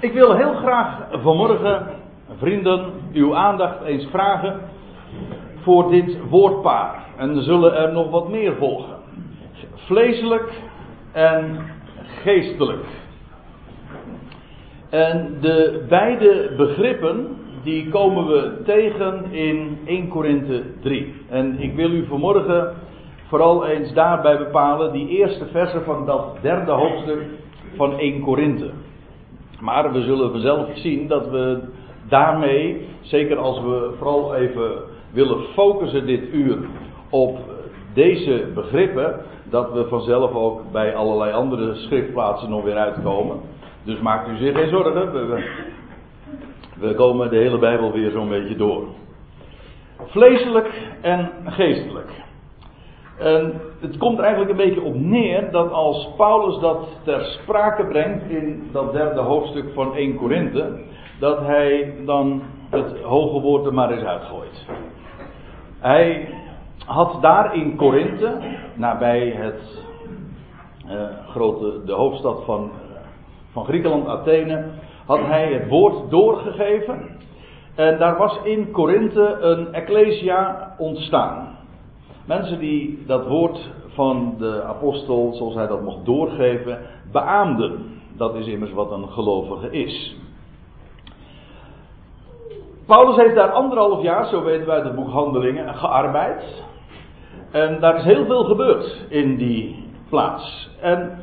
Ik wil heel graag vanmorgen, vrienden, uw aandacht eens vragen voor dit woordpaar. En er zullen er nog wat meer volgen. Vleeselijk en geestelijk. En de beide begrippen, die komen we tegen in 1 Korinthe 3. En ik wil u vanmorgen vooral eens daarbij bepalen die eerste versen van dat derde hoofdstuk van 1 Korinthe. Maar we zullen vanzelf zien dat we daarmee, zeker als we vooral even willen focussen dit uur op deze begrippen, dat we vanzelf ook bij allerlei andere schriftplaatsen nog weer uitkomen. Dus maakt u zich geen zorgen. We, we komen de hele Bijbel weer zo'n beetje door. Vleeselijk en geestelijk. En het komt er eigenlijk een beetje op neer dat als Paulus dat ter sprake brengt in dat derde hoofdstuk van 1 Korinthe, dat hij dan het hoge woord er maar eens uitgooit. Hij had daar in Korinthe, nabij het uh, grote, de hoofdstad van, van Griekenland, Athene, had hij het woord doorgegeven. En daar was in Korinthe een ecclesia ontstaan. Mensen die dat woord van de apostel, zoals hij dat mocht doorgeven, beaamden. Dat is immers wat een gelovige is. Paulus heeft daar anderhalf jaar, zo weten wij uit het boek Handelingen, gearbeid. En daar is heel veel gebeurd in die plaats. En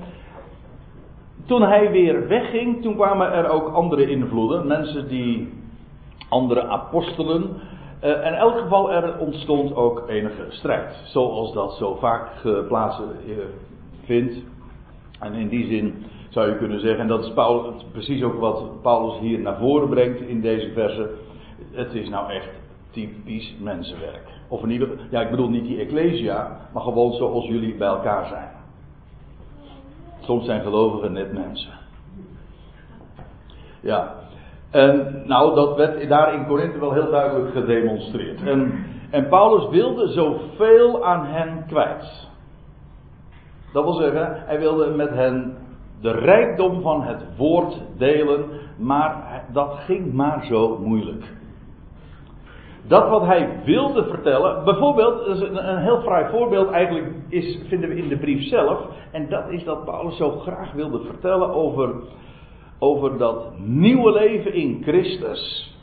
toen hij weer wegging, toen kwamen er ook andere invloeden. Mensen die, andere apostelen. Uh, in elk geval er ontstond ook enige strijd. Zoals dat zo vaak geplaatst uh, vindt. En in die zin zou je kunnen zeggen, en dat is precies ook wat Paulus hier naar voren brengt in deze verse. Het is nou echt typisch mensenwerk. Of in ieder ja, ik bedoel niet die Ecclesia, maar gewoon zoals jullie bij elkaar zijn. Soms zijn gelovigen net mensen. Ja. En nou, dat werd daar in Korinthe wel heel duidelijk gedemonstreerd. En, en Paulus wilde zoveel aan hen kwijt. Dat wil zeggen, hij wilde met hen de rijkdom van het woord delen, maar dat ging maar zo moeilijk dat wat hij wilde vertellen, bijvoorbeeld, een, een heel fraai voorbeeld eigenlijk is, vinden we in de brief zelf, en dat is dat Paulus zo graag wilde vertellen over, over dat nieuwe leven in Christus.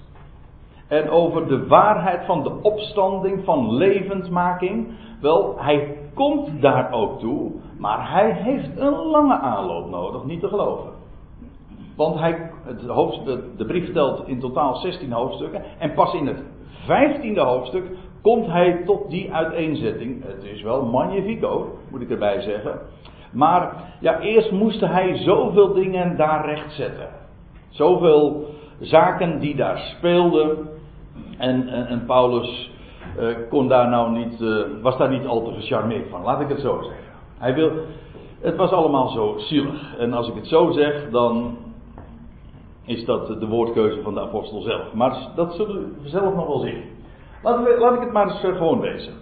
En over de waarheid van de opstanding, van levendmaking. Wel, hij komt daar ook toe, maar hij heeft een lange aanloop nodig, niet te geloven. Want hij, het hoofdstuk, de brief telt in totaal 16 hoofdstukken. En pas in het vijftiende hoofdstuk komt hij tot die uiteenzetting. Het is wel magnifico, moet ik erbij zeggen. Maar ja, eerst moest hij zoveel dingen daar rechtzetten. Zoveel zaken die daar speelden. En, en, Paulus uh, kon daar nou niet, uh, was daar niet al te gecharmeerd van, laat ik het zo zeggen. Hij wil, het was allemaal zo zielig. En als ik het zo zeg, dan is dat de woordkeuze van de apostel zelf. Maar dat zullen we zelf nog wel zien. We, laat ik het maar eens eh, gewoon lezen.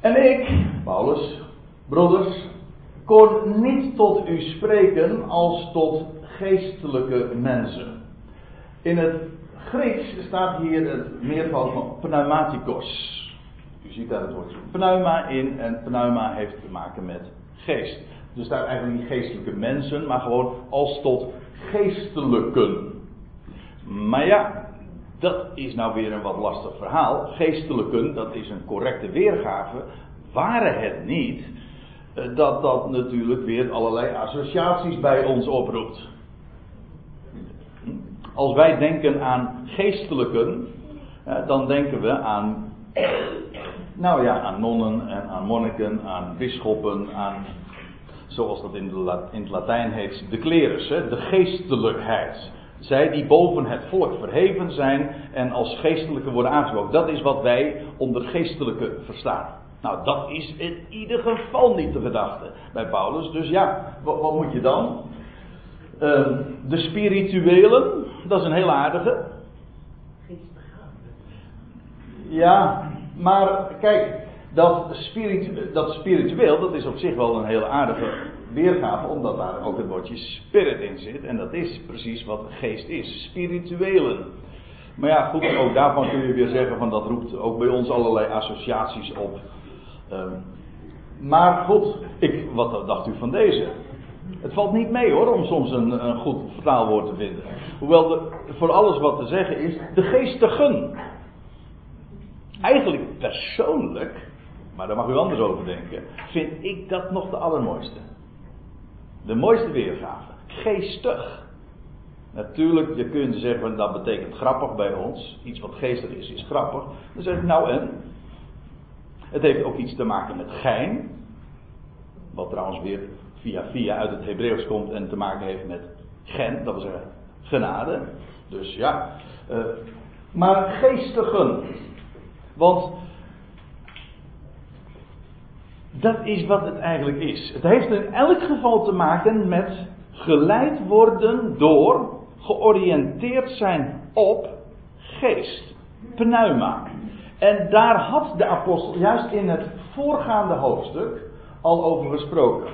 En ik, Paulus, broeders, kon niet tot u spreken als tot geestelijke mensen. In het Grieks staat hier het meervoud van pneumatikos. U ziet daar het woord pneuma in en pneuma heeft te maken met geest. Dus daar eigenlijk niet geestelijke mensen, maar gewoon als tot geestelijken. Maar ja, dat is nou weer een wat lastig verhaal. Geestelijken, dat is een correcte weergave. Waren het niet dat dat natuurlijk weer allerlei associaties bij ons oproept. Als wij denken aan geestelijken, dan denken we aan, nou ja, aan nonnen en aan monniken, aan bisschoppen, aan zoals dat in, in het Latijn heet, de klerus, de geestelijkheid. Zij die boven het volk verheven zijn en als geestelijke worden aangesproken. Dat is wat wij onder geestelijke verstaan. Nou, dat is in ieder geval niet de gedachte bij Paulus. Dus ja, wat, wat moet je dan? Uh, de spirituelen, dat is een heel aardige. Ja, maar kijk, dat, dat spiritueel, dat is op zich wel een heel aardige weergave, omdat daar ook het woordje spirit in zit. En dat is precies wat geest is: spirituelen. Maar ja, goed, ook daarvan kun je weer zeggen: van dat roept ook bij ons allerlei associaties op. Ehm, maar goed, ik, wat dacht u van deze? Het valt niet mee hoor, om soms een, een goed vertaalwoord te vinden. Hoewel de, voor alles wat te zeggen is, de geestigen. Eigenlijk persoonlijk, maar daar mag u anders over denken, vind ik dat nog de allermooiste. De mooiste weergave. Geestig. Natuurlijk, je kunt zeggen dat betekent grappig bij ons. Iets wat geestig is, is grappig. Dan zeg ik nou en. Het heeft ook iets te maken met gein. Wat trouwens weer via via uit het Hebreeuws komt en te maken heeft met gen, dat wil zeggen genade. Dus ja. Uh, maar geestigen. Want dat is wat het eigenlijk is. Het heeft in elk geval te maken met geleid worden door, georiënteerd zijn op geest. Pneuma. En daar had de apostel juist in het voorgaande hoofdstuk al over gesproken.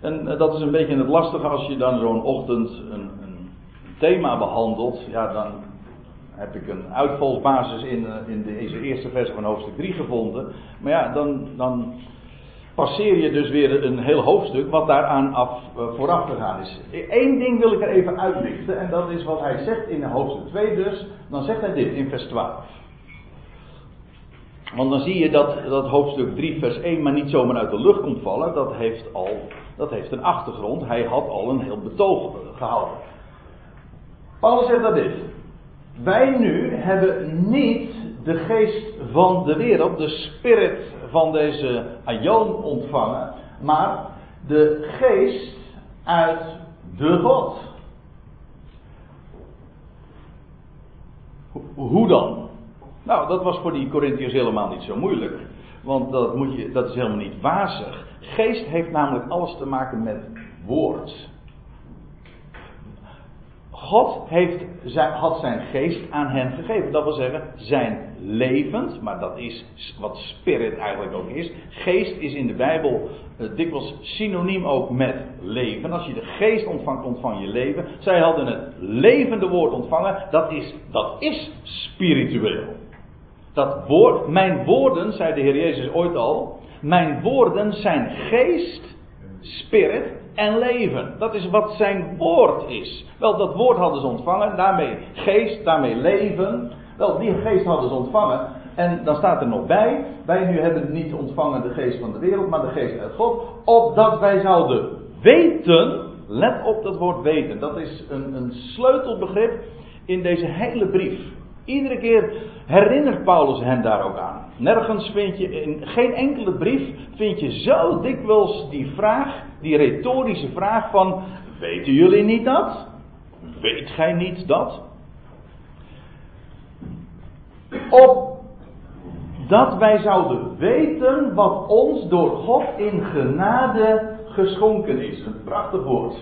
En eh, dat is een beetje het lastige als je dan zo'n ochtend een, een, thema behandelt. Ja, dan heb ik een uitvalsbasis in, eh, in deze eerste versie van hoofdstuk 3 gevonden. Maar ja, dan, dan passeer je dus weer een heel hoofdstuk wat daaraan af, uh, vooraf gegaan is. Eén ding wil ik er even uitlichten en dat is wat hij zegt in hoofdstuk 2 dus. Dan zegt hij dit in vers 12. Want dan zie je dat, dat hoofdstuk 3 vers 1 maar niet zomaar uit de lucht komt vallen. Dat heeft al dat heeft een achtergrond. Hij had al een heel betoog gehouden. Paulus zegt dat dit. Wij nu hebben niet de geest van de wereld, de spirit van deze aion ontvangen, maar de geest uit de God. Hoe dan? Nou, dat was voor die Corinthiërs helemaal niet zo moeilijk. Want dat, moet je, dat is helemaal niet wazig. Geest heeft namelijk alles te maken met woord. God heeft, had zijn geest aan hen gegeven. Dat wil zeggen, zijn levend, maar dat is wat spirit eigenlijk ook is. Geest is in de Bijbel uh, dikwijls synoniem ook met leven. Als je de geest ontvangt, ontvang je leven. Zij hadden het levende woord ontvangen. Dat is, dat is spiritueel. Dat woord, mijn woorden, zei de Heer Jezus ooit al, mijn woorden zijn geest, spirit en leven. Dat is wat zijn woord is. Wel, dat woord hadden ze ontvangen, daarmee geest, daarmee leven. Wel, die geest hadden ze ontvangen. En dan staat er nog bij, wij nu hebben niet ontvangen de geest van de wereld, maar de geest uit God, opdat wij zouden weten, let op dat woord weten, dat is een, een sleutelbegrip in deze hele brief. Iedere keer herinnert Paulus hen daar ook aan. Nergens vind je, in geen enkele brief vind je zo dikwijls die vraag, die retorische vraag van, weten jullie niet dat? Weet gij niet dat? Op dat wij zouden weten wat ons door God in genade geschonken is. Een prachtig woord.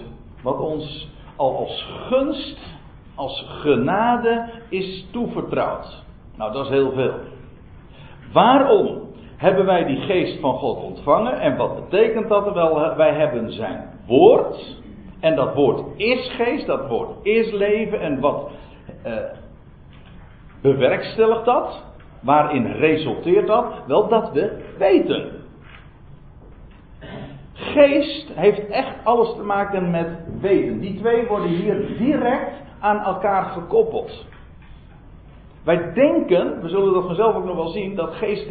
Wat ons al als gunst als genade is toevertrouwd. Nou, dat is heel veel. Waarom hebben wij die geest van God ontvangen? En wat betekent dat? Wel, wij hebben zijn woord. En dat woord is geest, dat woord is leven. En wat eh, bewerkstelligt dat? Waarin resulteert dat? Wel dat we weten. Geest heeft echt alles te maken met weten. Die twee worden hier direct aan elkaar gekoppeld. Wij denken, we zullen dat vanzelf ook nog wel zien, dat geest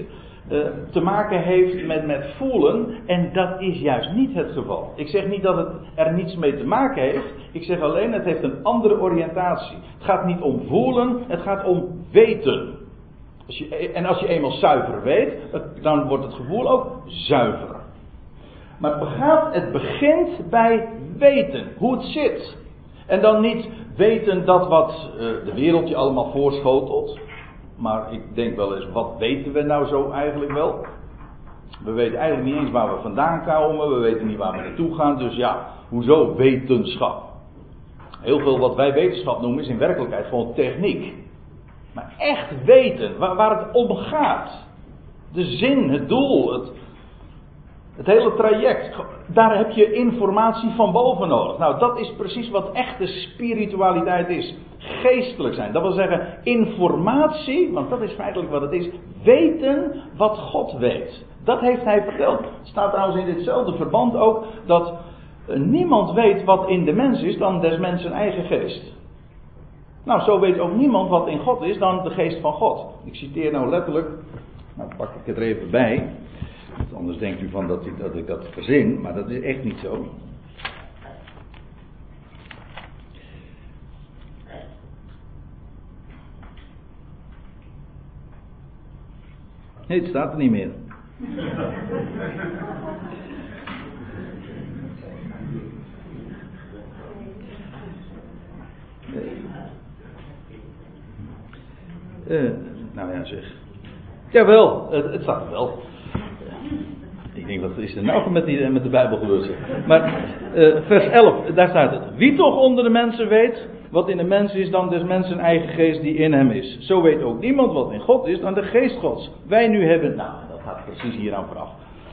uh, te maken heeft met, met voelen. En dat is juist niet het geval. Ik zeg niet dat het er niets mee te maken heeft. Ik zeg alleen, het heeft een andere oriëntatie. Het gaat niet om voelen, het gaat om weten. Als je, en als je eenmaal zuiver weet, dan wordt het gevoel ook zuiver. Maar het begint bij weten, hoe het zit. En dan niet weten dat wat uh, de wereld je allemaal voorschotelt. Maar ik denk wel eens, wat weten we nou zo eigenlijk wel? We weten eigenlijk niet eens waar we vandaan komen. We weten niet waar we naartoe gaan. Dus ja, hoezo wetenschap? Heel veel wat wij wetenschap noemen is in werkelijkheid gewoon techniek. Maar echt weten, waar het om gaat. De zin, het doel, het, Het hele traject, daar heb je informatie van boven nodig. Nou, dat is precies wat echte spiritualiteit is. Geestelijk zijn. Dat wil zeggen, informatie, want dat is feitelijk wat het is. Weten wat God weet. Dat heeft hij verteld. Staat trouwens in ditzelfde verband ook dat eh, niemand weet wat in de mens is dan des mensen eigen geest. Nou, zo weet ook niemand wat in God is dan de geest van God. Ik citeer nou letterlijk, nou pak ik het er even bij. Anders denkt u van dat ik, dat ik dat verzin, maar dat is echt niet zo. Nee, het staat er niet meer. Uh, nou ja, zeg. Jawel, het, het staat er wel. Denk, wat is er nou met, die, met de Bijbel gebeurd? Maar uh, vers 11, daar staat het. Wie toch onder de mensen weet wat in de mens is dan des mensen eigen geest die in hem is. Zo weet ook niemand wat in God is dan de geest Gods. Wij nu hebben, nou dat gaat precies hier aan vooraf.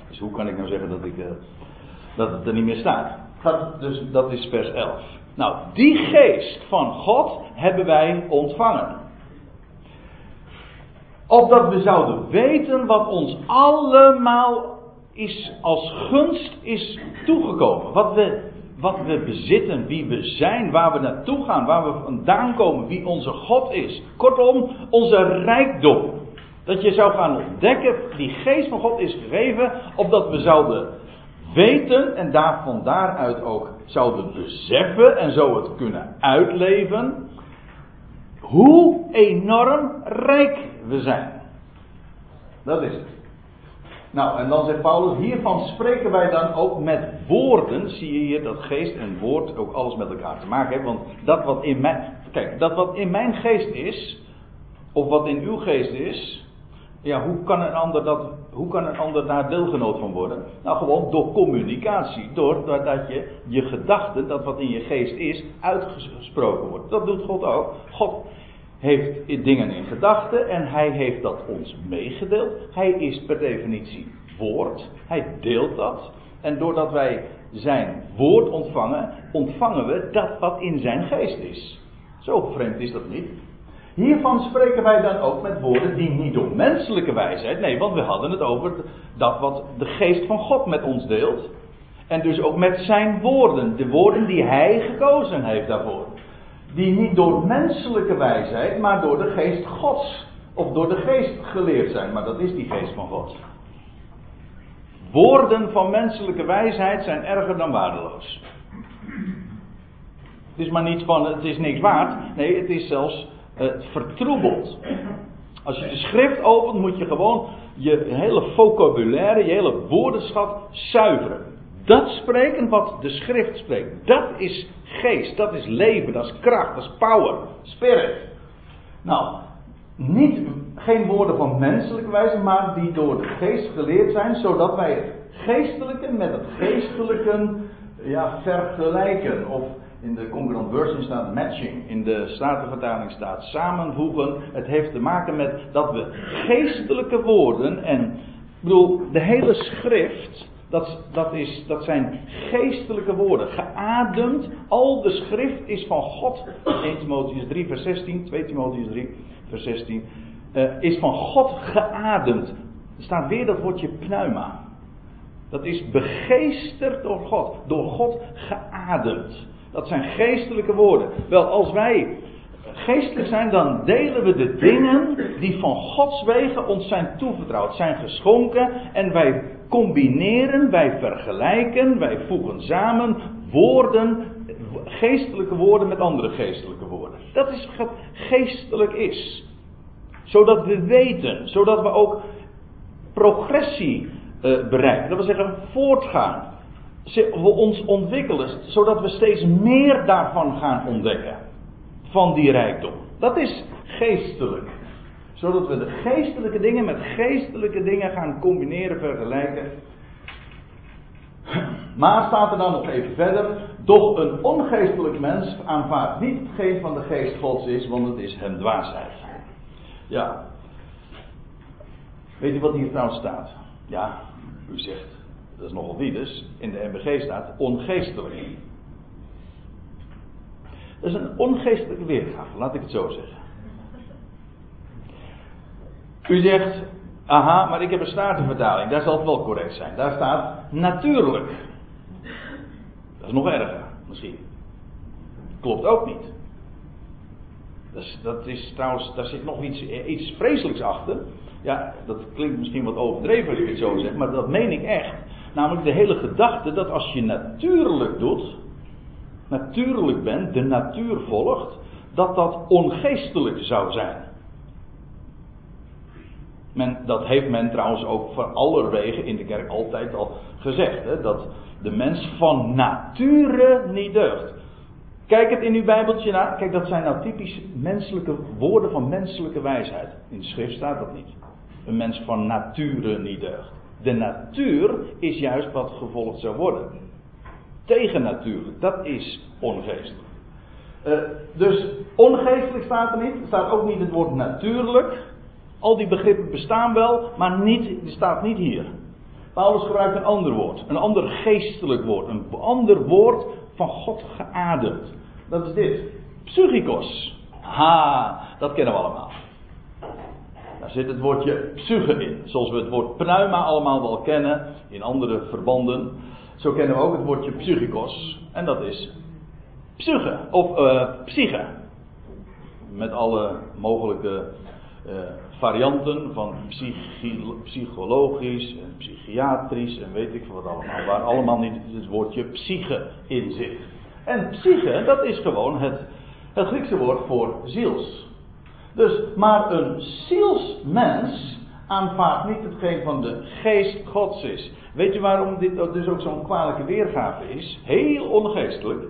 Dus hoe kan ik nou zeggen dat, ik, uh, dat het er niet meer staat? Gaat, dus dat is vers 11. Nou, die geest van God hebben wij ontvangen opdat we zouden weten wat ons allemaal is als gunst is toegekomen. Wat we, wat we bezitten, wie we zijn, waar we naartoe gaan, waar we vandaan komen, wie onze God is. Kortom, onze rijkdom. Dat je zou gaan ontdekken, die geest van God is gegeven, opdat we zouden weten en daar van daaruit ook zouden beseffen en zo het kunnen uitleven. Hoe enorm rijk we zijn. Dat is het. Nou, en dan zegt Paulus, hiervan spreken wij dan ook met woorden. Zie je hier dat geest en woord ook alles met elkaar te maken hebben. Want dat wat in mijn, kijk, dat wat in mijn geest is, of wat in uw geest is, ja, hoe kan een ander, dat, hoe kan een ander daar deelgenoot van worden? Nou, gewoon door communicatie. Doordat je je gedachten, dat wat in je geest is, uitgesproken wordt. Dat doet God ook. God heeft dingen in gedachten en hij heeft dat ons meegedeeld. Hij is per definitie woord. Hij deelt dat. En doordat wij zijn woord ontvangen, ontvangen we dat wat in zijn geest is. Zo vreemd is dat niet. Hiervan spreken wij dan ook met woorden die niet door menselijke wijsheid. Nee, want we hadden het over dat wat de geest van God met ons deelt. En dus ook met zijn woorden. De woorden die hij gekozen heeft daarvoor die niet door menselijke wijsheid, maar door de geest Gods, of door de geest geleerd zijn, maar dat is die geest van God. Woorden van menselijke wijsheid zijn erger dan waardeloos. Het is maar niet van, het is niks waard. Nee, het is zelfs uh, vertroebeld. Als je de schrift opent, moet je gewoon je hele vocabulaire, je hele woordenschat zuiveren. Dat spreken wat de schrift spreekt, dat is geest, dat is leven, dat is kracht, dat is power, spirit. Nou, niet, geen woorden van menselijke wijze, maar die door de geest geleerd zijn, zodat wij het geestelijke met het geestelijke ja, vergelijken. Of in de concurrent version staat matching, in de Statenvertaling staat samenvoegen. Het heeft te maken met dat we geestelijke woorden en, ik bedoel, de hele schrift dat, dat, is, dat zijn geestelijke woorden. Geademd. Al de schrift is van God. 1 Timotheus 3, vers 16. 2 Timotheus 3, vers 16. Uh, eh, is van God geademd. Er staat weer dat woordje pneuma. Dat is begeesterd door God. Door God geademd. Dat zijn geestelijke woorden. Wel, als wij geestelijk zijn, dan delen we de dingen die van Gods wegen ons zijn toevertrouwd, zijn geschonken. En wij combineren, wij vergelijken, wij voegen samen woorden, geestelijke woorden met andere geestelijke woorden. Dat is wat geestelijk is. Zodat we weten, zodat we ook progressie uh, bereiken. Dat wil zeggen, voortgaan. We ons ontwikkelen, zodat we steeds meer daarvan gaan ontdekken van die rijkdom. Dat is geestelijk. Zodat we de geestelijke dingen met geestelijke dingen gaan combineren, vergelijken. Maar staat er dan nog even verder. Doch een ongeestelijk mens aanvaardt niet hetgeen van de geest Gods is, want het is hem dwaasheid. Ja. Weet u wat hier trouwens staat? Ja, u zegt, dat is nogal wie dus, in de MBG staat ongeestelijk. Dat is een ongeestelijke weergave, laat ik het zo zeggen. U zegt, aha, maar ik heb een statenvertaling, daar zal het wel correct zijn. Daar staat natuurlijk. Dat is nog erger, misschien. Klopt ook niet. Dat is, dat is trouwens, daar zit nog iets, iets vreselijks achter. Ja, dat klinkt misschien wat overdreven als ik het zo zeg, maar dat meen ik echt. Namelijk de hele gedachte dat als je natuurlijk doet, natuurlijk bent, de natuur volgt, dat dat ongeestelijk zou zijn. Men, dat heeft men trouwens ook voor allerwege in de kerk altijd al gezegd. Hè, dat de mens van nature niet deugt. Kijk het in uw Bijbeltje na. Kijk, dat zijn nou typisch menselijke woorden van menselijke wijsheid. In de schrift staat dat niet. Een mens van nature niet deugt. De natuur is juist wat gevolgd zou worden. Tegennatuurlijk, dat is ongeestelijk. Uh, dus ongeestelijk staat er niet. Er staat ook niet het woord natuurlijk. Al die begrippen bestaan wel, maar niet, staat niet hier. Paulus gebruikt een ander woord. Een ander geestelijk woord. Een ander woord van God geademd. Dat is dit. Psychikos. Ha, dat kennen we allemaal. Daar zit het woordje psyche in. Zoals we het woord pneuma allemaal wel kennen in andere verbanden. Zo kennen we ook het woordje psychikos. En dat is psyche. Of uh, psyche. Met alle mogelijke uh, varianten van psychologisch en psychiatrisch en weet ik wat allemaal. Waar allemaal niet het woordje psyche in zit. En psyche, dat is gewoon het, het Griekse woord voor ziels. Dus, maar een zielsmens aanvaardt niet hetgeen van de geest gods is. Weet je waarom dit dus ook zo'n kwalijke weergave is? Heel ongeestelijk.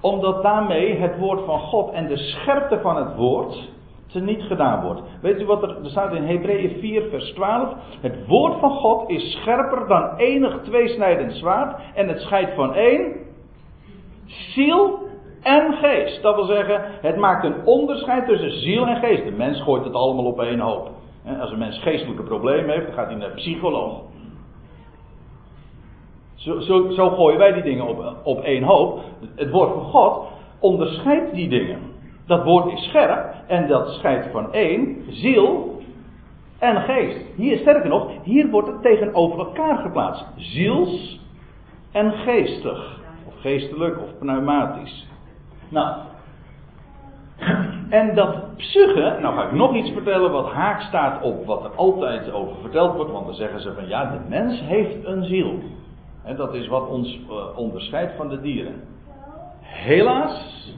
Omdat daarmee het woord van God en de scherpte van het woord niet gedaan wordt. Weet u wat er, er staat in Hebreeën 4, vers 12? Het woord van God is scherper dan enig tweesnijdend zwaard en het scheidt van één ziel en geest. Dat wil zeggen, het maakt een onderscheid tussen ziel en geest. De mens gooit het allemaal op één hoop. Als een mens geestelijke problemen heeft, dan gaat hij naar de psycholoog. Zo, zo, zo gooien wij die dingen op, op één hoop. Het woord van God onderscheidt die dingen. Dat woord is scherp en dat scheidt van één, ziel en geest. Hier, sterker nog, hier wordt het tegenover elkaar geplaatst. Ziels en geestig. Of geestelijk of pneumatisch. Nou, en dat psyche, nou ga ik nog iets vertellen wat haak staat op wat er altijd over verteld wordt, want dan zeggen ze van ja, de mens heeft een ziel. En dat is wat ons uh, onderscheidt van de dieren. Helaas,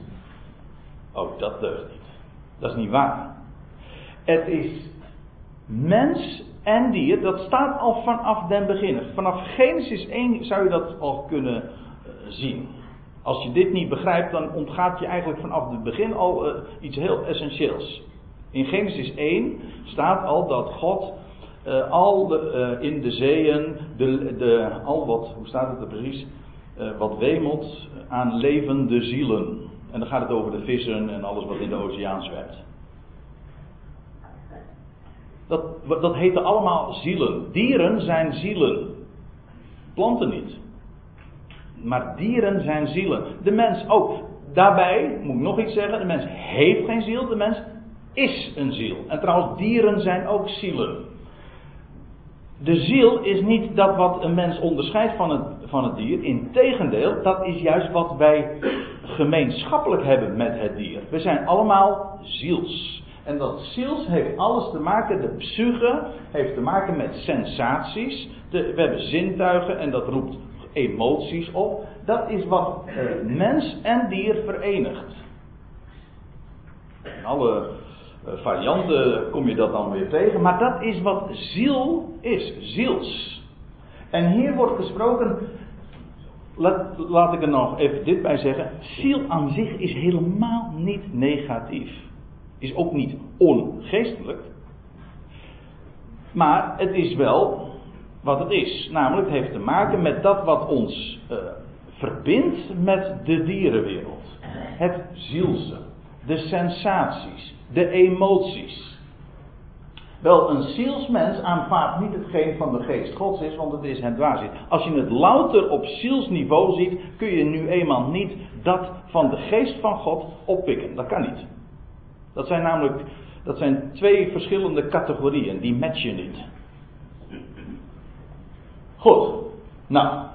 ook dat deugt niet. Dat is niet waar. Het is mens en dier, dat staat al vanaf den begin. Vanaf Genesis 1 zou je dat al kunnen uh, zien. Als je dit niet begrijpt, dan ontgaat je eigenlijk vanaf het begin al uh, iets heel essentieels. In Genesis 1 staat al dat God uh, al de, in de zeeën, de, de, al wat, hoe staat het er precies, wat wemelt aan levende zielen. En dan gaat het over de vissen en alles wat in de oceaan zwemt. Dat, dat heten allemaal zielen. Dieren zijn zielen. Planten niet. Maar dieren zijn zielen. De mens ook. Daarbij moet ik nog iets zeggen: de mens heeft geen ziel, de mens is een ziel. En trouwens, dieren zijn ook zielen. De ziel is niet dat wat een mens onderscheidt van het, van het dier. Integendeel, dat is juist wat wij gemeenschappelijk hebben met het dier. We zijn allemaal ziels. En dat ziels heeft alles te maken, de psyche heeft te maken met sensaties. De, we hebben zintuigen en dat roept emoties op. Dat is wat uh, mens en dier verenigt. In alle uh, varianten kom je dat dan weer tegen, maar dat is wat ziel is, ziels. En hier wordt gesproken, laat, laat ik er nog even dit bij zeggen, ziel aan zich is helemaal niet negatief. Is ook niet ongeestelijk. Maar het is wel wat het is. Namelijk, het heeft te maken met dat wat ons uh, verbindt met de dierenwereld. Het zielse, de sensaties, de emoties. Wel, een zielsmens aanvaardt niet hetgeen van de geest gods is, want het is hem dwaasheid. Als je het louter op zielsniveau ziet, kun je nu eenmaal niet dat van de geest van God oppikken. Dat kan niet. Dat zijn namelijk dat zijn twee verschillende categorieën, die matchen niet. Goed, nou,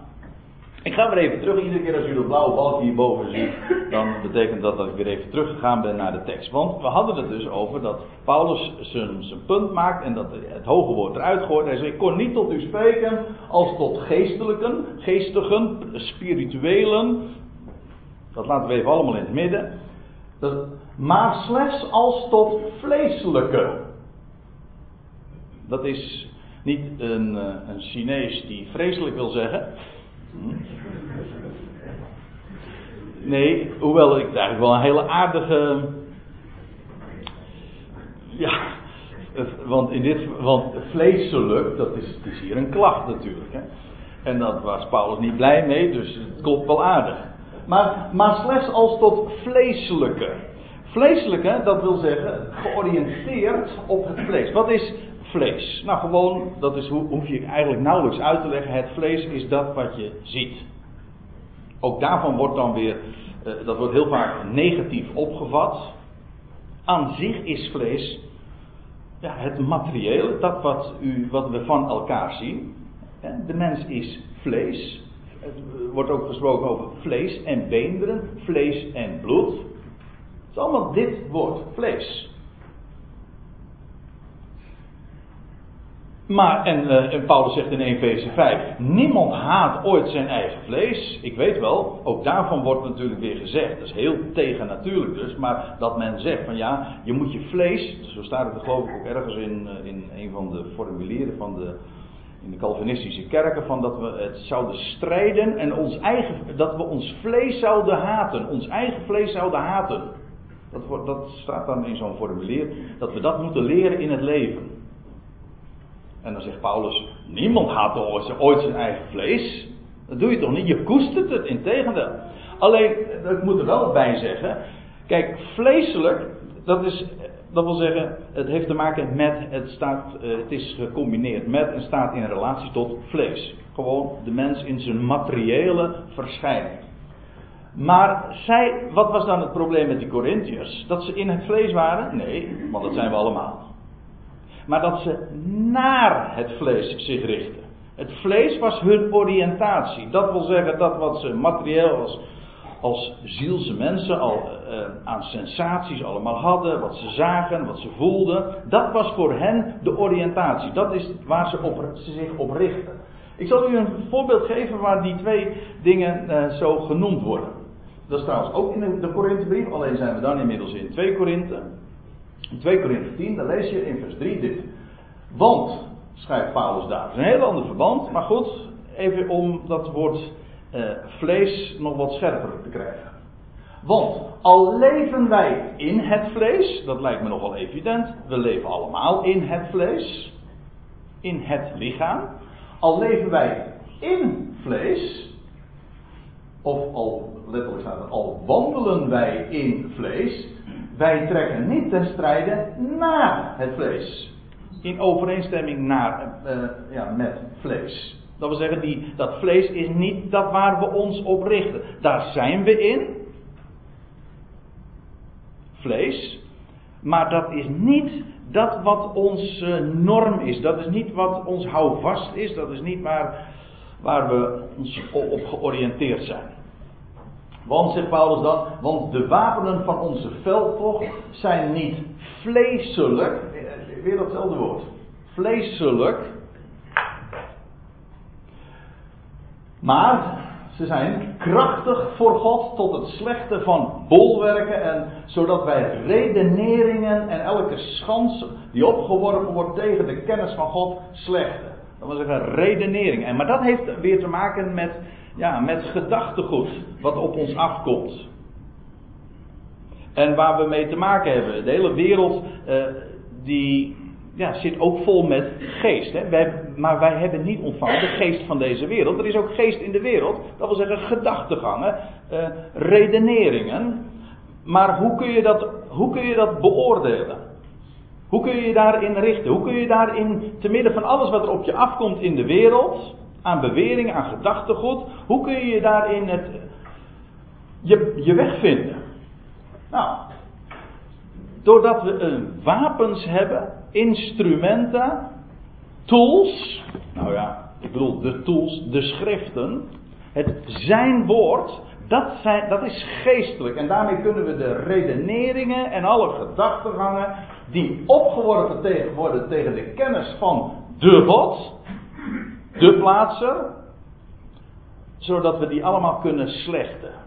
ik ga weer even terug. Iedere keer als u dat blauwe balkje hierboven ziet, dan betekent dat dat ik weer even teruggegaan ben naar de tekst. Want we hadden het dus over dat Paulus zijn, punt maakt en dat het hoge woord eruit gooit. Hij zegt: Ik kon niet tot u spreken als tot geestelijken, geestigen, spirituelen. Dat laten we even allemaal in het midden. Dat, maar slechts als tot vleeselijke. Dat is niet een, eh, een Chinees die vreselijk wil zeggen. Nee, hoewel ik eigenlijk wel een hele aardige. Ja, want, in dit, want vleeselijk, dat is, is hier een klacht natuurlijk. Hè? En dat was Paulus niet blij mee, dus het klopt wel aardig. Maar, maar slechts als tot vleeselijke. Vleeselijke, dat wil zeggen georiënteerd op het vlees. Wat is vlees? Nou, gewoon, dat is, hoef je eigenlijk nauwelijks uit te leggen. Het vlees is dat wat je ziet. Ook daarvan wordt dan weer, eh, dat wordt heel vaak negatief opgevat. Aan zich is vlees ja, het materiële, dat wat, u, wat we van elkaar zien. De mens is vlees. Er wordt ook gesproken over vlees en beenderen, vlees en bloed is allemaal dit woord, vlees. Maar, en, uh, en Paulus zegt in Efeze 5, niemand haat ooit zijn eigen vlees. Ik weet wel, ook daarvan wordt natuurlijk weer gezegd, dat is heel tegennatuurlijk dus, maar dat men zegt van ja, je moet je vlees, zo staat het geloof ik ook ergens in, eh, in een van de formulieren van de, in de Calvinistische kerken, van dat we het zouden strijden en ons eigen, dat we ons vlees zouden haten, ons eigen vlees zouden haten. Dat, dat staat dan in zo'n formulier, dat we dat moeten leren in het leven. En dan zegt Paulus, niemand haat ooit zijn eigen vlees. Dat doe je toch niet? Je koestert het, in tegendeel. Alleen, ik moet er wel bij zeggen, kijk, vleeselijk, dat is, dat wil zeggen, het heeft te maken met, het, staat, eh, het is gecombineerd met en staat in relatie tot vlees. Gewoon de mens in zijn materiële verschijning. Maar zij, wat was dan het probleem met die Corinthiërs? Dat ze in het vlees waren? Nee, want dat zijn we allemaal. Maar dat ze naar het vlees zich richten. Het vlees was hun oriëntatie. Dat wil zeggen dat wat ze materieel als, als zielse mensen al uh, aan sensaties allemaal hadden, wat ze zagen, wat ze voelden, dat was voor hen de oriëntatie. Dat is waar ze, op, ze zich op richten. Ik zal u een voorbeeld geven waar die twee dingen uh, zo genoemd worden. Dat is trouwens ook in de Korinthebrief, alleen zijn we dan inmiddels in 2 Korinthe. In 2 Korinthe 10, dan lees je in vers 3 dit. Want, schrijft Paulus daar, is een heel ander verband, maar goed, even om dat woord eh, vlees nog wat scherper te krijgen. Want al leven wij in het vlees, dat lijkt me nogal evident, we leven allemaal in het vlees, in het lichaam. Al leven wij in vlees, of al, letterlijk staat er, al wandelen wij in vlees, wij trekken niet ten strijde naar het vlees. In overeenstemming naar, uh, ja, met vlees. Dat wil zeggen, die, dat vlees is niet dat waar we ons op richten. Daar zijn we in. Vlees. Maar dat is niet dat wat onze norm is. Dat is niet wat ons houvast is. Dat is niet waar, waar we ons op georiënteerd zijn. Want, zegt Paulus dan, want de wapenen van onze veldtocht zijn niet vleeselijk, weer datzelfde woord, vleeselijk, maar ze zijn krachtig voor God tot het slechte van bolwerken en zodat wij redeneringen en elke schans die opgeworpen wordt tegen de kennis van God slechten. Dat wil zeggen redenering. En, maar dat heeft weer te maken met ja, met gedachtegoed wat op ons afkomt. En waar we mee te maken hebben. De hele wereld uh, die ja, zit ook vol met geest. Hè? Wij, maar wij hebben niet ontvangen de geest van deze wereld. Er is ook geest in de wereld. Dat wil zeggen gedachtegangen, uh, redeneringen. Maar hoe kun, je dat, hoe kun je dat beoordelen? Hoe kun je je daarin richten? Hoe kun je daarin, te midden van alles wat er op je afkomt in de wereld, aan beweringen, aan gedachtegoed, hoe kun je je daarin het, je, je weg vinden? Nou, doordat we een wapens hebben, instrumenten, tools, nou ja, ik bedoel de tools, de schriften, het zijn woord, dat, zijn, dat is geestelijk. En daarmee kunnen we de redeneringen en alle gedachtegangen die opgeworpen tegen, worden tegen de kennis van de God, de plaatser, zodat we die allemaal kunnen slechten.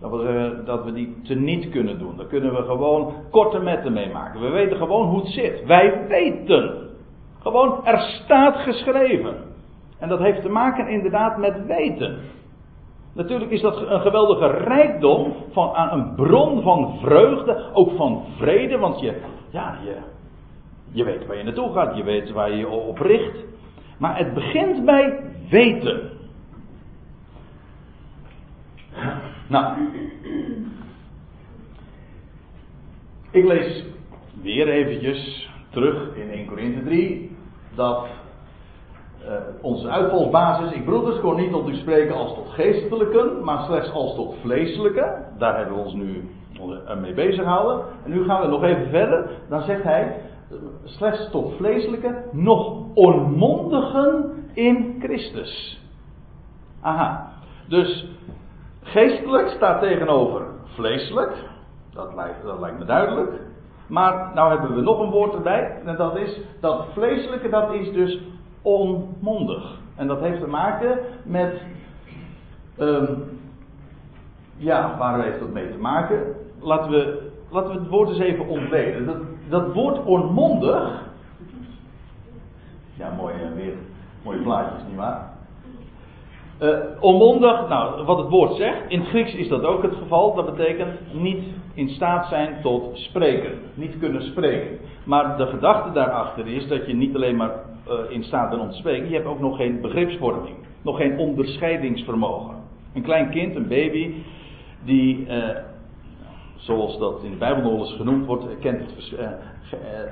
Dat we, dat we die teniet kunnen doen. Dan kunnen we gewoon korte metten meemaken. We weten gewoon hoe het zit. Wij weten. Gewoon, er staat geschreven. En dat heeft te maken inderdaad met weten. Natuurlijk is dat een geweldige rijkdom van aan een bron van vreugde, ook van vrede, want je, ja, je, je weet waar je naartoe gaat, je weet waar je je op richt. Maar het begint bij weten. Nou, ik lees weer eventjes terug in 1 Korinthe 3 dat uh, onze uitvalsbasis, ik broeders, kon niet tot u spreken als tot geestelijken, maar slechts als tot vleeselijke. Daar hebben we ons nu mee bezig gehouden. En nu gaan we nog even verder. Dan zegt hij, slechts tot vleeselijke, nog onmondigen in Christus. Aha. Dus geestelijk staat tegenover vleeselijk. Dat lijkt, me duidelijk. Maar nou hebben we nog een woord erbij. En dat is dat vleeselijke, dat is dus onmondig. En dat heeft te maken met. Um, ja, waar heeft dat mee te maken? Laten we, laten we het woord eens even ontleden. Dat, dat woord onmondig. Ja, mooi eh, weer. Mooie plaatjes, nietwaar? Uh, onmondig, nou, wat het woord zegt. In het Grieks is dat ook het geval. Dat betekent niet in staat zijn tot spreken. Niet kunnen spreken. Maar de gedachte daarachter is dat je niet alleen maar uh, in staat bent om te spreken. Je hebt ook nog geen begripsvorming. Nog geen onderscheidingsvermogen. Een klein kind, een baby, die, uh, zoals dat in de Bijbel nog eens genoemd wordt, kent het,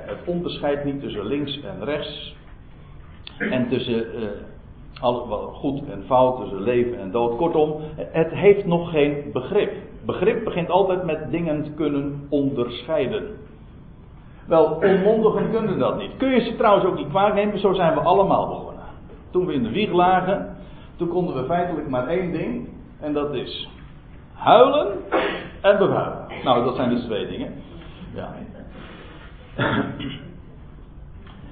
het onderscheid niet tussen links en rechts. En tussen goed en fout, tussen leven en dood. Kortom, het heeft nog geen begrip. Begrip begint altijd met dingen te kunnen onderscheiden. Wel, onmondigen kunnen dat niet. Kun je ze trouwens ook niet kwaad nemen, zo zijn we allemaal begonnen. Toen we in de wieg lagen, toen konden we feitelijk maar één ding, en dat is huilen en bevuilen. Nou, dat zijn dus twee dingen. Ja.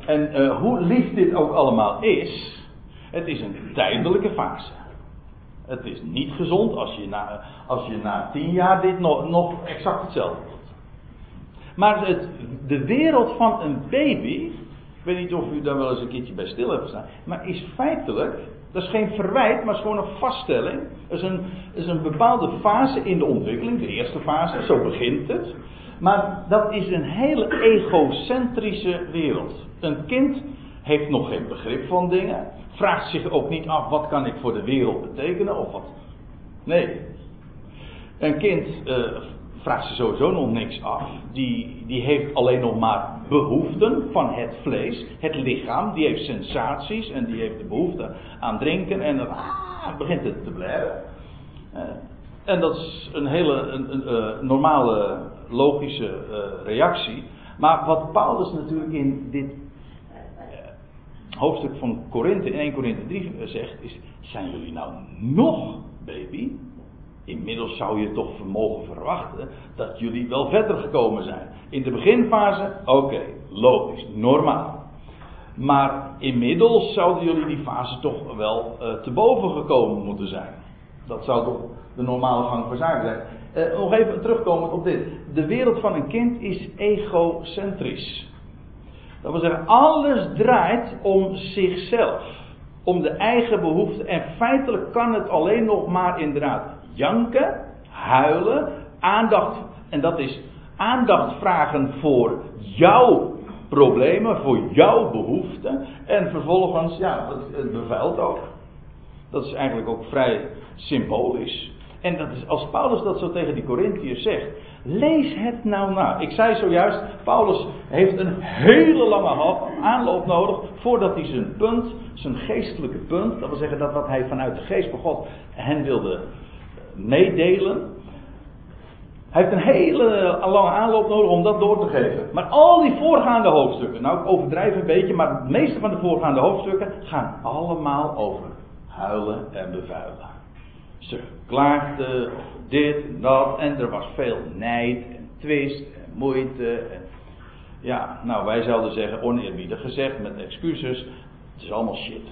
En uh, hoe lief dit ook allemaal is, het is een tijdelijke fase. Het is niet gezond als je na, als je na tien jaar dit nog, nog exact hetzelfde doet. Maar het, de wereld van een baby, ik weet niet of u daar wel eens een keertje bij stil hebt gestaan, maar is feitelijk, dat is geen verwijt, maar is gewoon een vaststelling. Het is een, is een bepaalde fase in de ontwikkeling, de eerste fase, zo begint het. Maar dat is een hele egocentrische wereld. Een kind heeft nog geen begrip van dingen, vraagt zich ook niet af wat kan ik voor de wereld betekenen of wat. Nee. Een kind uh, vraagt zich sowieso nog niks af. Die, die heeft alleen nog maar behoeften van het vlees, het lichaam. Die heeft sensaties en die heeft de behoefte aan drinken en dan ah, begint het te blaren. Uh, en dat is een hele een, uh, normale, logische reactie. Maar wat Paulus natuurlijk in dit hoofdstuk van Korinthe, in 1 Korinthe 3 zegt, is, zijn jullie nou nog baby? Inmiddels zou je toch mogen verwachten dat jullie wel verder gekomen zijn. In de beginfase, oké, logisch, normaal. Maar inmiddels zouden jullie die fase toch wel uh, te boven gekomen moeten zijn. Dat zou toch de normale gang van zaken zijn. Uh, nog even terugkomen op dit. De wereld van een kind is egocentrisch. Dat wil zeggen, alles draait om zichzelf. Om de eigen behoeften. En feitelijk kan het alleen nog maar inderdaad janken, huilen, aandacht. En dat is aandacht vragen voor jouw problemen, voor jouw behoeften. En vervolgens, ja, het bevuilt ook. Dat is eigenlijk ook vrij symbolisch. En dat is, als Paulus dat zo tegen die Corinthiërs zegt, lees het nou na. Ik zei zojuist, Paulus heeft een hele lange aanloop nodig voordat hij zijn punt, zijn geestelijke punt, dat wil zeggen dat wat hij vanuit de geest van God hen wilde meedelen, hij heeft een hele lange aanloop nodig om dat door te geven. Maar al die voorgaande hoofdstukken, nou ik overdrijf een beetje, maar het meeste van de voorgaande hoofdstukken gaan allemaal over huilen en bevuilen. Ze klaagden dit en dat en er was veel nijd en twist en moeite. Ja, nou wij zouden zeggen oneerbiedig gezegd met excuses, het is allemaal shit.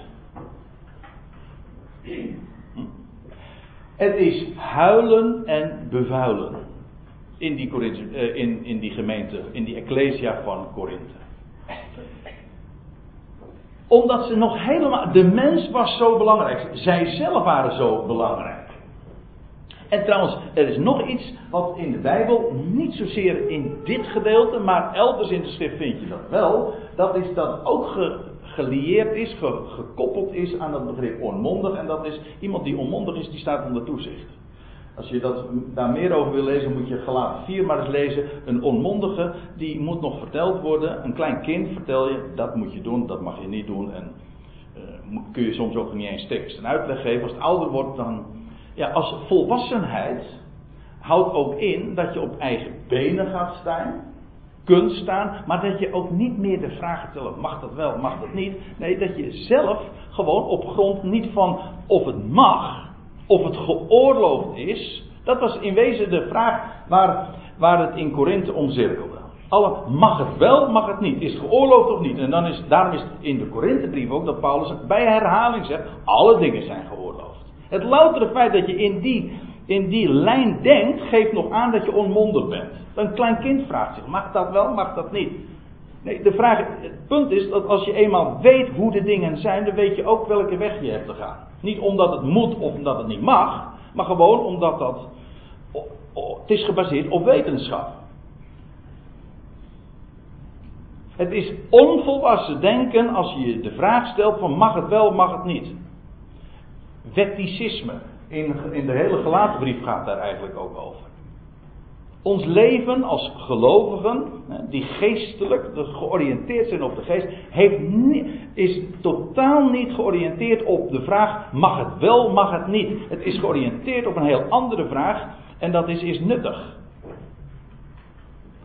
Het is huilen en bevuilen in die, uh, in, in die gemeente, in die Ecclesia van Korinthe. Omdat ze nog helemaal. De mens was zo belangrijk. Zij zelf waren zo belangrijk. En trouwens, er is nog iets wat in de Bijbel, niet zozeer in dit gedeelte, maar elders in de schrift vind je dat wel. Dat is dat ook ge, gelieerd is, gekoppeld is aan het begrip onmondig. En dat is iemand die onmondig is, die staat onder toezicht. Als je dat, daar meer over wil lezen, moet je gelaten 4 maar eens lezen. Een onmondige, die moet nog verteld worden. Een klein kind vertel je, dat moet je doen, dat mag je niet doen. En uh, kun je soms ook niet eens tekst en uitleg geven. Als het ouder wordt, dan. Ja, als volwassenheid houdt ook in dat je op eigen benen gaat staan. Kunt staan, maar dat je ook niet meer de vraag stelt: mag dat wel, mag dat niet? Nee, dat je zelf gewoon op grond niet van of het mag, of het geoorloofd is, dat was in wezen de vraag waar, waar het in Korinthe om cirkelde. Alle, mag het wel, mag het niet? Is het geoorloofd of niet? En dan is, daarom is het in de Korinthebrief ook dat Paulus bij herhaling zegt: alle dingen zijn geoorloofd. Het loutere feit dat je in die, in die lijn denkt, geeft nog aan dat je onmondig bent. Een klein kind vraagt zich: mag dat wel, mag dat niet? Nee, de vraag, het punt is dat als je eenmaal weet hoe de dingen zijn, dan weet je ook welke weg je hebt te gaan. Niet omdat het moet of omdat het niet mag, maar gewoon omdat dat. Het is gebaseerd op wetenschap. Het is onvolwassen denken als je je de vraag stelt van mag het wel, mag het niet. Wetticisme. In, in de hele gelaten brief gaat daar eigenlijk ook over. Ons leven als gelovigen, die geestelijk georiënteerd zijn op de geest, heeft is totaal niet georiënteerd op de vraag: mag het wel, mag het niet? Het is georiënteerd op een heel andere vraag en dat is: is nuttig?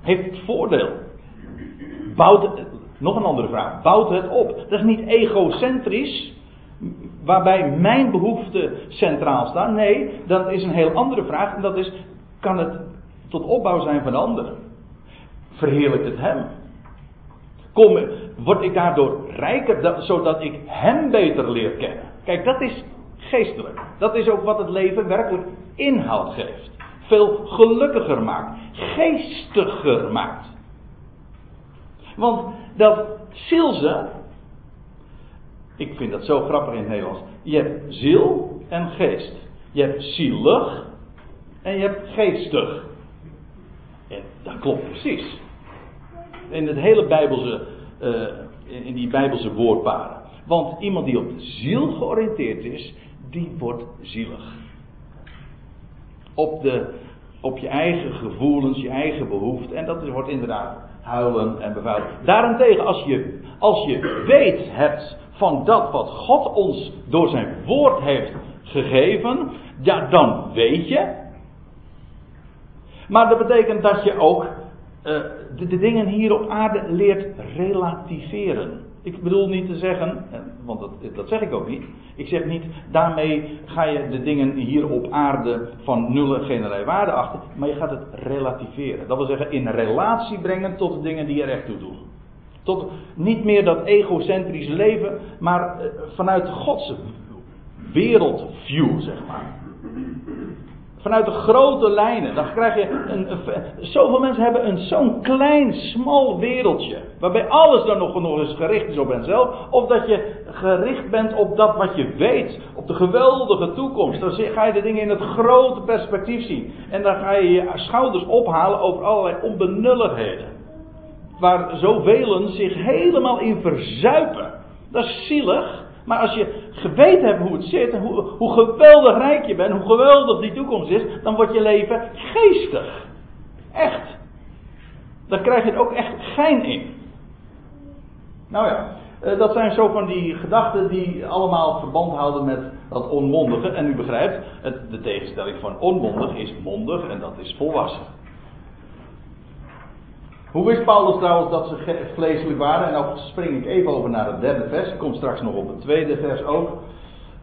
Heeft het voordeel? Bouwt nog een andere vraag: bouwt het op? Dat is niet egocentrisch, waarbij mijn behoeften centraal staan. Nee, dat is een heel andere vraag en dat is: kan het tot opbouw zijn van anderen. Verheerlijkt het hem. Kom, word ik daardoor rijker, zodat ik hem beter leer kennen. Kijk, dat is geestelijk. Dat is ook wat het leven werkelijk inhoud geeft. Veel gelukkiger maakt. Geestiger maakt. Want dat zielse. Ik vind dat zo grappig in het Nederlands. Je hebt ziel en geest. Je hebt zielig en je hebt geestig. En dat klopt precies. In het hele Bijbelse, uh, in die Bijbelse woordparen. Want iemand die op de ziel georiënteerd is, die wordt zielig. Op, de, op je eigen gevoelens, je eigen behoeften. En dat wordt inderdaad huilen en bevuilen. Daarentegen, als je, als je weet hebt van dat wat God ons door zijn woord heeft gegeven, ja, dan weet je maar dat betekent dat je ook uh, de, dingen hier op aarde leert relativeren. Ik bedoel niet te zeggen, want dat, dat zeg ik ook niet. Ik zeg niet, daarmee ga je de dingen hier op aarde van nul en geen waarde achter. Maar je gaat het relativeren. Dat wil zeggen, in relatie brengen tot de dingen die er echt toe doen. Tot niet meer dat egocentrische leven, maar uh, vanuit Gods wereldview, zeg maar. Vanuit de grote lijnen. Dan krijg je een, zoveel mensen hebben een zo'n klein, smal wereldje. Waarbij alles dan nog, nog eens gericht is op henzelf. Of dat je gericht bent op dat wat je weet. Op de geweldige toekomst. Dan ga je de dingen in het grote perspectief zien. En dan ga je je schouders ophalen over allerlei onbenulligheden. Waar zoveel zich helemaal in verzuipen. Dat is zielig. Maar als je geweten hebt hoe het zit, hoe, hoe geweldig rijk je bent, hoe geweldig die toekomst is, dan wordt je leven geestig. Echt. Dan krijg je er ook echt gein in. Nou ja, eh, dat zijn zo van die gedachten die allemaal verband houden met dat onmondige. En u begrijpt, het, de tegenstelling van onmondig is mondig en dat is volwassen. Hoe wist Paulus trouwens dat ze vleeselijk waren? En dan spring ik even over naar het derde vers. Ik kom straks nog op het tweede vers ook.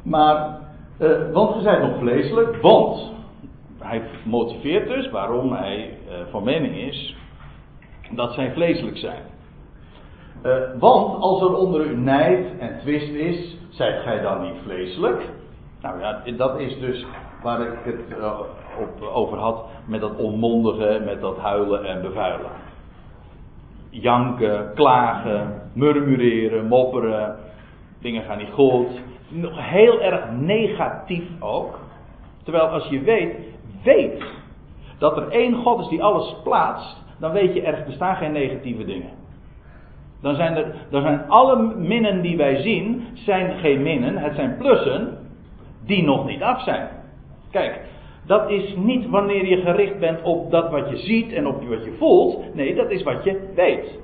Maar, uh, want ze zijn nog vleeselijk, want hij motiveert dus waarom hij uh, van mening is dat zij vleeselijk zijn. Uh, want als er onder u nijd en twist is, zijt gij dan niet vleeselijk? Nou ja, dat is dus waar ik het op, over had met dat onmondige, met dat huilen en bevuilen. Janken, klagen, murmureren, mopperen, dingen gaan niet goed. Nog heel erg negatief ook. Terwijl als je weet, weet dat er één God is die alles plaatst, dan weet je er bestaan geen negatieve dingen. Dan zijn, er, dan zijn alle minnen die wij zien, zijn geen minnen, het zijn plussen die nog niet af zijn. Kijk, dat is niet wanneer je gericht bent op dat wat je ziet en op wat je voelt. Nee, dat is wat je weet.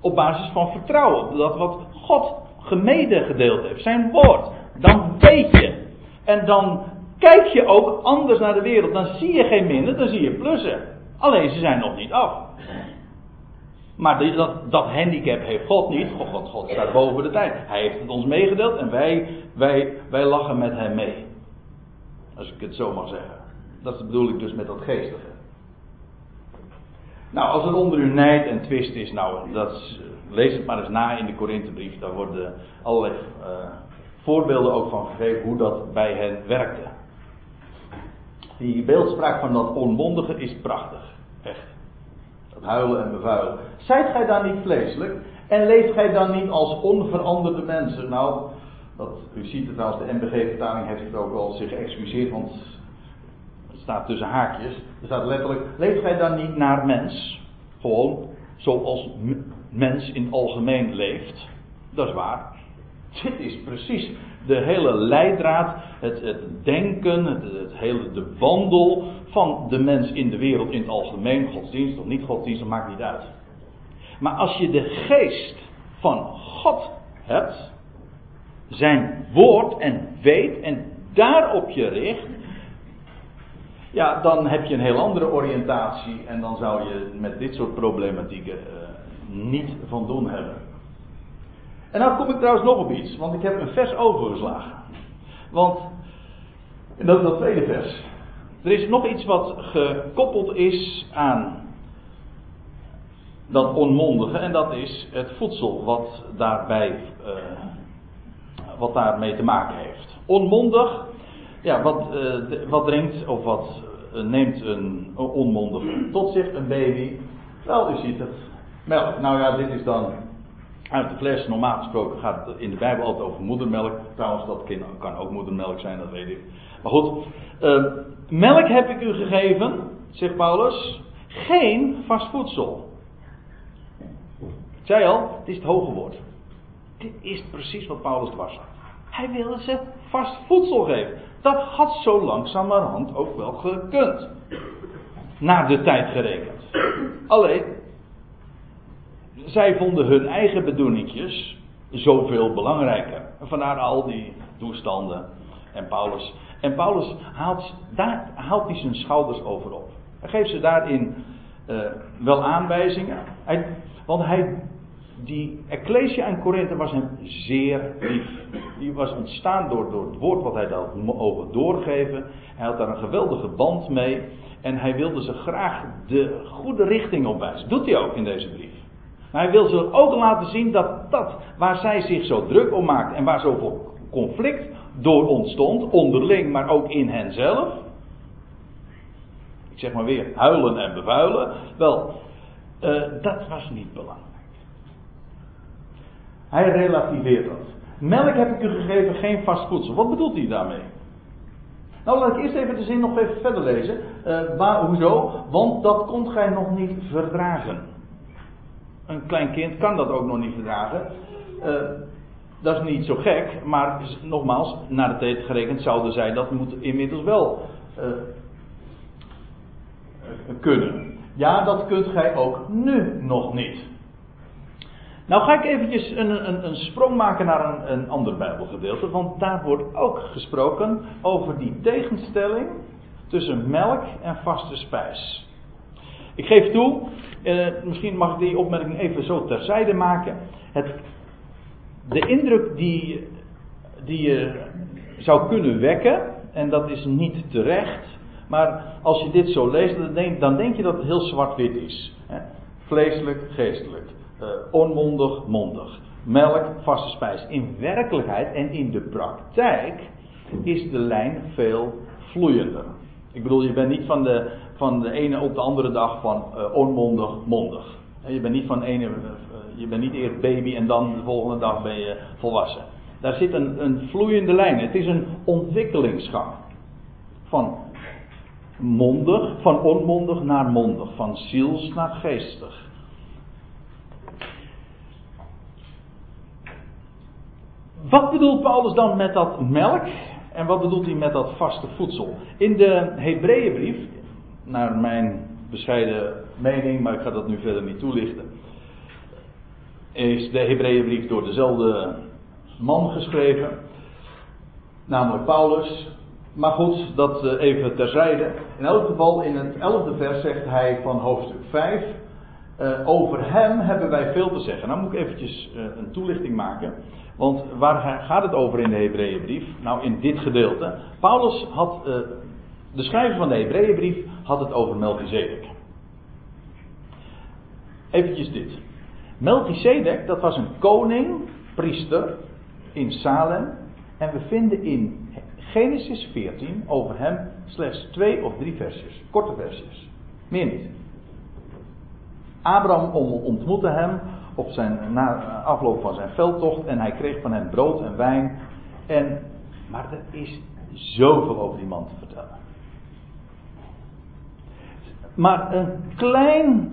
Op basis van vertrouwen. Dat wat God gemede gedeeld heeft, zijn woord. Dan weet je. En dan kijk je ook anders naar de wereld. Dan zie je geen minnen, dan zie je plussen. Alleen ze zijn nog niet af. Maar dat, dat handicap heeft God niet. God, God, God staat boven de tijd. Hij heeft het ons meegedeeld en wij, wij, wij lachen met hem mee. Als ik het zo mag zeggen. Dat bedoel ik dus met dat geestige. Nou, als er onder u nijd en twist is, nou, dat, lees het maar eens na in de Korinthebrief. Daar worden allerlei uh, voorbeelden ook van gegeven hoe dat bij hen werkte. Die beeldspraak van dat onmondige is prachtig. Echt. Dat huilen en bevuilen. Zijt gij dan niet vleeselijk? En leeft gij dan niet als onveranderde mensen? Nou, dat, u ziet het trouwens, de MBG-vertaling heeft het ook al zich geëxcuseerd, want staat tussen haakjes. Er staat letterlijk, leeft gij dan niet naar mens? Gewoon zoals mens in het algemeen leeft. Dat is waar. Dit is precies de hele leidraad, het, het denken, het, het, hele, de wandel van de mens in de wereld in het algemeen, godsdienst of niet godsdienst, dat maakt niet uit. Maar als je de geest van God hebt, zijn woord en weet en daarop je richt, ja, dan heb je een heel andere oriëntatie en dan zou je met dit soort problematieken uh, niet van doen hebben. En nou kom ik trouwens nog op iets, want ik heb een vers overgeslagen. Want, en dat is dat tweede vers. Er is nog iets wat gekoppeld is aan dat onmondige, en dat is het voedsel wat daarbij, uh, wat daarmee te maken heeft. Onmondig, ja, wat, uh, wat drinkt of wat uh, neemt een onmondige tot zich, een baby? Wel, u ziet het, melk. Nou ja, dit is dan uit de fles. Normaal gesproken gaat het in de Bijbel altijd over moedermelk. Trouwens, dat kan ook moedermelk zijn, dat weet ik. Maar goed, uh, melk heb ik u gegeven, zegt Paulus, geen vast voedsel. Ik zei al, het is het hoge woord. Dit is precies wat Paulus was. Hij wilde ze vast voedsel geven. Dat had zo langzamerhand ook wel gekund. Naar de tijd gerekend. Alleen, zij vonden hun eigen bedoelingjes zoveel belangrijker. Vandaar al die toestanden. En Paulus, en Paulus haalt, daar haalt hij zijn schouders over op. Hij geeft ze daarin uh, wel aanwijzingen. Hij, want hij, die Ecclesia in Korinthe was hem zeer lief. Die was ontstaan door, door het woord wat hij daar mogen doorgeven. Hij had daar een geweldige band mee. En hij wilde ze graag de goede richting op wijzen. Doet hij ook in deze brief. Maar hij wil ze ook laten zien dat dat waar zij zich zo druk om maakt en waar zoveel conflict door ontstond, onderling, maar ook in henzelf. Ik zeg maar weer, huilen en bevuilen. Wel, uh, dat was niet belangrijk. Hij relativeert dat. Melk heb ik u gegeven, geen vast voedsel. Wat bedoelt hij daarmee? Nou, laat ik eerst even de zin nog even verder lezen. Uh, waar, hoezo? Want dat kon gij nog niet verdragen. Een klein kind kan dat ook nog niet verdragen. Uh, dat is niet zo gek, maar nogmaals, naar de tijd gerekend zouden zij dat moet inmiddels wel uh, kunnen. Ja, dat kunt gij ook nu nog niet. Nou ga ik eventjes een, een, een sprong maken naar een, een ander Bijbelgedeelte, want daar wordt ook gesproken over die tegenstelling tussen melk en vaste spijs. Ik geef toe, eh, misschien mag ik die opmerking even zo terzijde maken. Het, de indruk die, die je zou kunnen wekken, en dat is niet terecht, maar als je dit zo leest, dan denk, dan denk je dat het heel zwart-wit is. Hè? Vleeselijk, geestelijk. Uh, onmondig, mondig. Melk, vaste spijs. In werkelijkheid en in de praktijk is de lijn veel vloeiender. Ik bedoel, je bent niet van de, van de ene op de andere dag van uh, onmondig, mondig. Je bent niet van ene, je bent niet eerst baby en dan de volgende dag ben je volwassen. Daar zit een, een vloeiende lijn. Het is een ontwikkelingsgang. Van mondig, van onmondig naar mondig, van ziels naar geestig. Wat bedoelt Paulus dan met dat melk? En wat bedoelt hij met dat vaste voedsel? In de Hebreeënbrief, naar mijn bescheiden mening, maar ik ga dat nu verder niet toelichten, is de Hebreeënbrief door dezelfde man geschreven, namelijk Paulus. Maar goed, dat eh, even terzijde. In elk geval, in het elfde vers zegt hij van hoofdstuk 5. Uh, over hem hebben wij veel te zeggen. Nou moet ik eventjes uh, een toelichting maken. Want waar gaat het over in de Hebreeënbrief? Nou, in dit gedeelte. Paulus had, uh, de schrijver van de Hebreeënbrief had het over Melchizedek. Eventjes dit. Melchizedek, dat was een koning, priester in Salem. En we vinden in Genesis 14 over hem slechts twee of drie versjes. Korte versjes. Meer niet. Abraham ontmoette hem op zijn, na afloop van zijn veldtocht en hij kreeg van hem brood en wijn. En, maar er is zoveel over die man te vertellen. Maar een klein,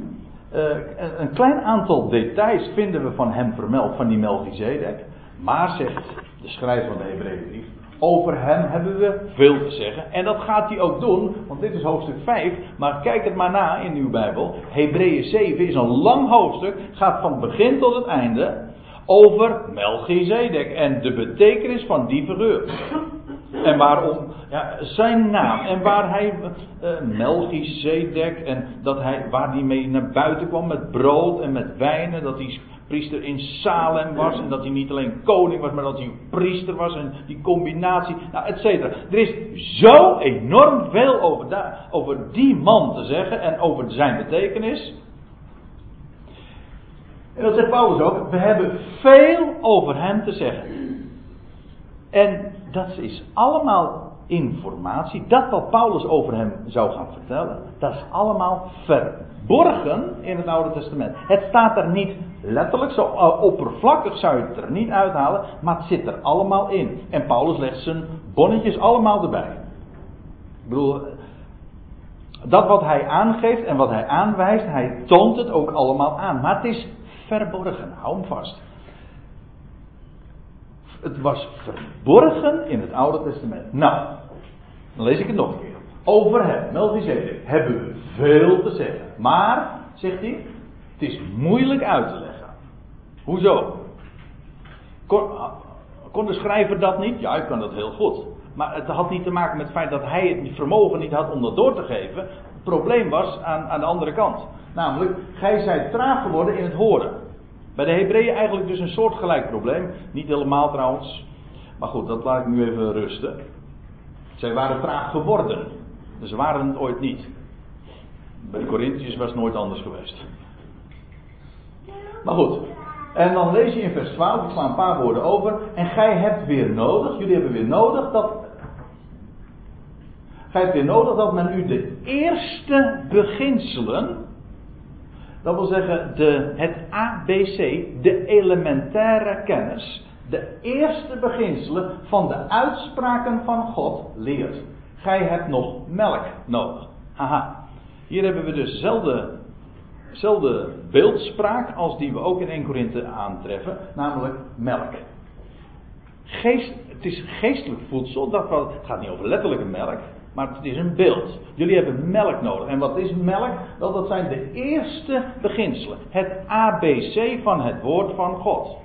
uh, een klein aantal details vinden we van hem vermeld, van die Melchizedek. Maar zegt de schrijver van de Hebreeënbrief, over hem hebben we veel te zeggen. En dat gaat hij ook doen, want dit is hoofdstuk 5. Maar kijk het maar na in uw Bijbel. Hebreeën 7 is een lang hoofdstuk, gaat van begin tot het einde over Melchizedek en de betekenis van die figuur. En waarom ja, zijn naam en waar hij uh, Melchizedek en dat hij, waar hij mee naar buiten kwam met brood en met wijnen, dat hij priester in Salem was. En dat hij niet alleen koning was, maar dat hij priester was. En die combinatie, nou, et cetera. Er is zo enorm veel over, daar, over die man te zeggen en over zijn betekenis. En dat zegt Paulus ook. We hebben veel over hem te zeggen. En dat is allemaal informatie. Dat wat Paulus over hem zou gaan vertellen. Dat is allemaal verborgen in het Oude Testament. Het staat er niet letterlijk, zo oppervlakkig zou je het er niet uithalen, maar het zit er allemaal in. En Paulus legt zijn bonnetjes allemaal erbij. Ik bedoel, dat wat hij aangeeft en wat hij aanwijst, hij toont het ook allemaal aan. Maar het is verborgen, hou hem vast. Het was verborgen in het Oude Testament. Nou, dan lees ik het nog een keer. Over hem, Melchizedek, hebben we veel te zeggen. Maar, zegt hij, het is moeilijk uit te leggen. Hoezo? Kon, kon de schrijver dat niet? Ja, ik kan dat heel goed. Maar het had niet te maken met het feit dat hij het vermogen niet had om dat door te geven. Het probleem was aan, aan de andere kant. Namelijk, gij zijt traag geworden in het horen. Bij de Hebreeën eigenlijk dus een soortgelijk probleem. Niet helemaal trouwens. Maar goed, dat laat ik nu even rusten. Zij waren traag geworden. Dus ze waren het ooit niet. Bij de Corinthiërs was het nooit anders geweest. Maar goed, en dan lees je in vers 12, ik sla een paar woorden over. En gij hebt weer nodig, jullie hebben weer nodig dat. Gij hebt weer nodig dat men u de eerste beginselen. Dat wil zeggen de, het ABC, de elementaire kennis. De eerste beginselen van de uitspraken van God leert. Gij hebt nog melk nodig. Haha. Hier hebben we dus dezelfde Hetzelfde beeldspraak als die we ook in 1 Korinthe aantreffen, namelijk melk. geest, het is geestelijk voedsel. Dat, het gaat niet over letterlijke melk. Maar het is een beeld. Jullie hebben melk nodig. En wat is melk? Wel, dat zijn de eerste beginselen. Het ABC van het woord van God.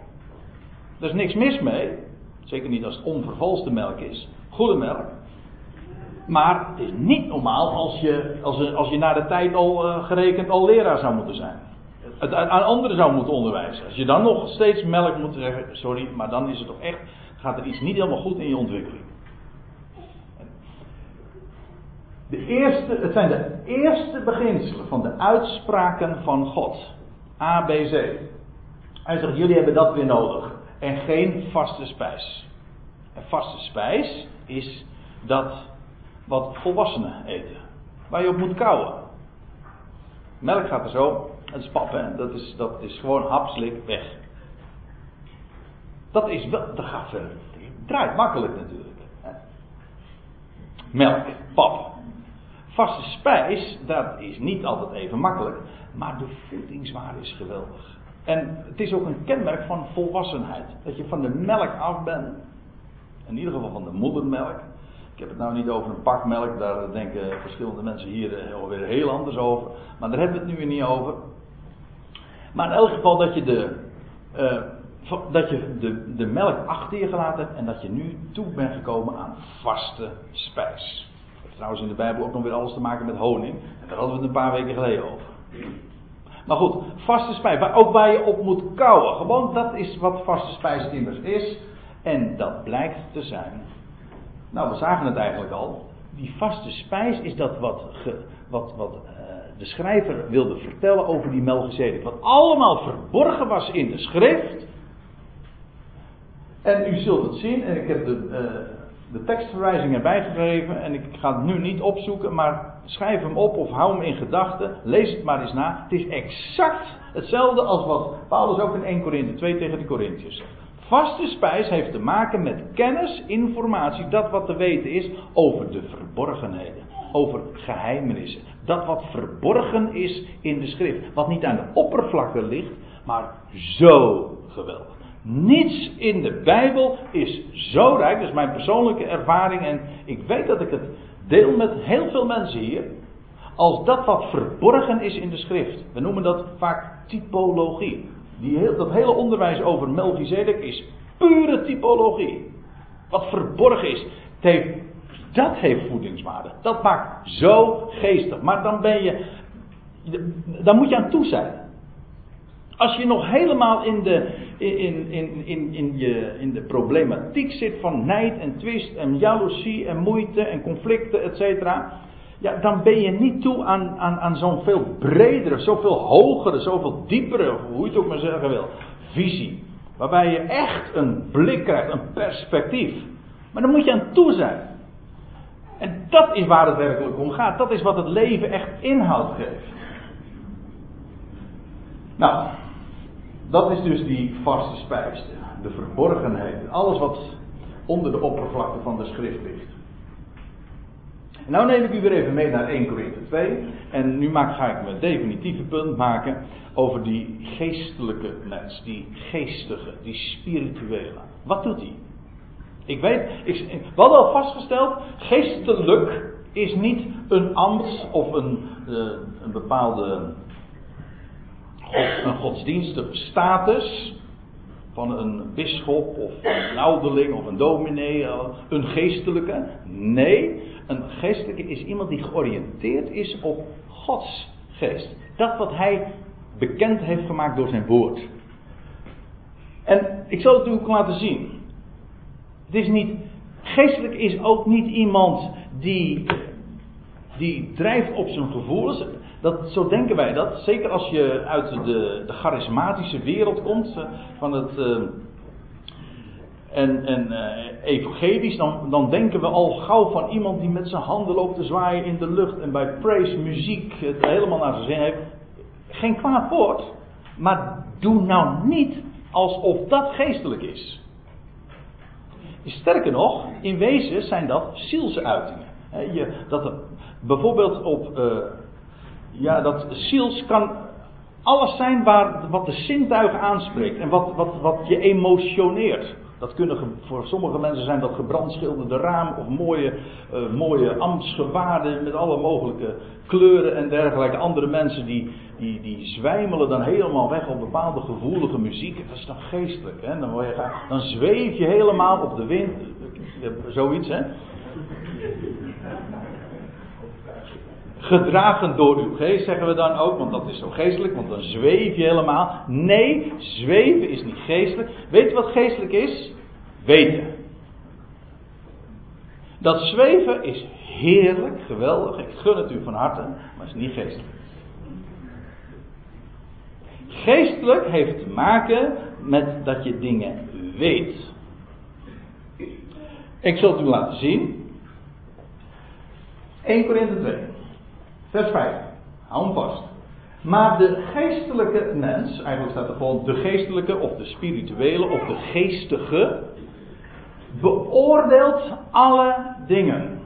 Er is niks mis mee. Zeker niet als het onvervalste melk is. Goede melk. Maar het is niet normaal als je, als je, als je na de tijd al uh, gerekend al leraar zou moeten zijn. Het aan anderen zou moeten onderwijzen. Als je dan nog steeds melk moet zeggen, sorry, maar dan is het toch echt, gaat er iets niet helemaal goed in je ontwikkeling. De eerste, het zijn de eerste beginselen van de uitspraken van God. A, B, C. Hij zegt, jullie hebben dat weer nodig. En geen vaste spijs. En vaste spijs is dat wat volwassenen eten. Waar je op moet kouwen. Melk gaat er zo. Het is pap, hè. Dat is, dat is gewoon hapslik weg. Dat is wel, dat gaat. Het draait makkelijk natuurlijk. Melk, pap. Vaste spijs, dat is niet altijd even makkelijk. Maar de voedingswaarde is geweldig. En het is ook een kenmerk van volwassenheid. Dat je van de melk af bent. In ieder geval van de moedermelk. Ik heb het nou niet over een pak melk, daar denken verschillende mensen hier eh, alweer heel anders over. Maar daar hebben we het nu weer niet over. Maar in elk geval dat je de, uh, dat je de, de melk achter je gelaten hebt en dat je nu toe bent gekomen aan vaste spijs. Dat heeft trouwens in de Bijbel ook nog weer alles te maken met honing. En daar hadden we het een paar weken geleden over. Maar goed, vaste spijs, waar, ook waar je op moet kouwen. Gewoon dat is wat vaste spijs immers is. En dat blijkt te zijn nou, we zagen het eigenlijk al. Die vaste spijs is dat wat, wat, wat uh, de schrijver wilde vertellen over die Melchizedek. Wat allemaal verborgen was in de schrift. En u zult het zien, en ik heb de, uh, de tekstverwijzing erbij gegeven. En ik ga het nu niet opzoeken, maar schrijf hem op of hou hem in gedachten. Lees het maar eens na. Het is exact hetzelfde als wat Paulus ook in 1 Korinthe 2 tegen de Corinthiërs zegt. Vaste spijs heeft te maken met kennis, informatie, dat wat te weten is over de verborgenheden, over geheimenissen. Dat wat verborgen is in de schrift, wat niet aan de oppervlakte ligt, maar zo geweldig. Niets in de Bijbel is zo rijk, dat is mijn persoonlijke ervaring en ik weet dat ik het deel met heel veel mensen hier, als dat wat verborgen is in de schrift. We noemen dat vaak typologie. Die dat hele onderwijs over Melchizedek is pure typologie. Wat verborgen is. dat heeft voedingswaarde. Dat maakt zo geestig. Maar dan ben je. Dan moet je aan toe zijn. Als je nog helemaal in de, in, in, in, in, je, in de problematiek zit van nijd en twist en jaloezie en moeite en conflicten, et cetera ja, dan ben je niet toe aan, aan, aan zo'n veel bredere, zoveel hogere, zoveel diepere, hoe je het ook maar zeggen wil, visie. Waarbij je echt een blik krijgt, een perspectief. Maar dan moet je aan toe zijn. En dat is waar het werkelijk om gaat. Dat is wat het leven echt inhoud geeft. Nou, dat is dus die vaste spijs. De verborgenheid. Alles wat onder de oppervlakte van de schrift ligt. Nou neem ik u weer even mee naar 1 Korinthe 2. En nu maak, ga ik mijn definitieve punt maken over die geestelijke mens. Die geestige, die spirituele. Wat doet hij? Ik weet, ik, we hadden al vastgesteld, geestelijk is niet een ambt of een, uh, een bepaalde god, een godsdienstige status van een bisschop of een ouderling of een dominee, een geestelijke. Nee, een geestelijke is iemand die georiënteerd is op Gods geest. Dat wat hij bekend heeft gemaakt door zijn woord. En ik zal het u ook laten zien. Het is niet, geestelijk is ook niet iemand die, die drijft op zijn gevoelens. Dat, zo denken wij dat. Zeker als je uit de, de charismatische wereld komt. Eh, van het. Uh, en, en uh, evangelisch, dan, dan denken we al gauw van iemand die met zijn handen loopt te zwaaien in de lucht en bij praise muziek het helemaal naar zijn zin heeft. Geen kwaad woord, maar doe nou niet alsof dat geestelijk is. Sterker nog, in wezen zijn dat zielsuitingen. Je, dat er bijvoorbeeld op ja, dat ziels kan alles zijn waar, wat de zintuigen aanspreekt en wat, wat, wat je emotioneert. Dat kunnen voor sommige mensen zijn dat gebrandschilderde raam of mooie, uh, mooie ambtsgewaarden met alle mogelijke kleuren en dergelijke. Andere mensen die, die, die zwijmelen dan helemaal weg op bepaalde gevoelige muziek. Dat is dan geestelijk. Hè? Dan, je, dan zweef je helemaal op de wind. Zoiets, hè? Gedragen door uw geest, zeggen we dan ook, want dat is zo geestelijk, want dan zweef je helemaal. Nee, zweven is niet geestelijk. Weet je wat geestelijk is? Weten. Dat zweven is heerlijk, geweldig, ik gun het u van harte, maar is niet geestelijk. Geestelijk heeft te maken met dat je dingen weet. Ik zal het u laten zien. 1 Korinthe 2. Vers 5. Hou hem vast. Maar de geestelijke mens, eigenlijk staat er gewoon de geestelijke of de spirituele of de geestige, beoordeelt alle dingen.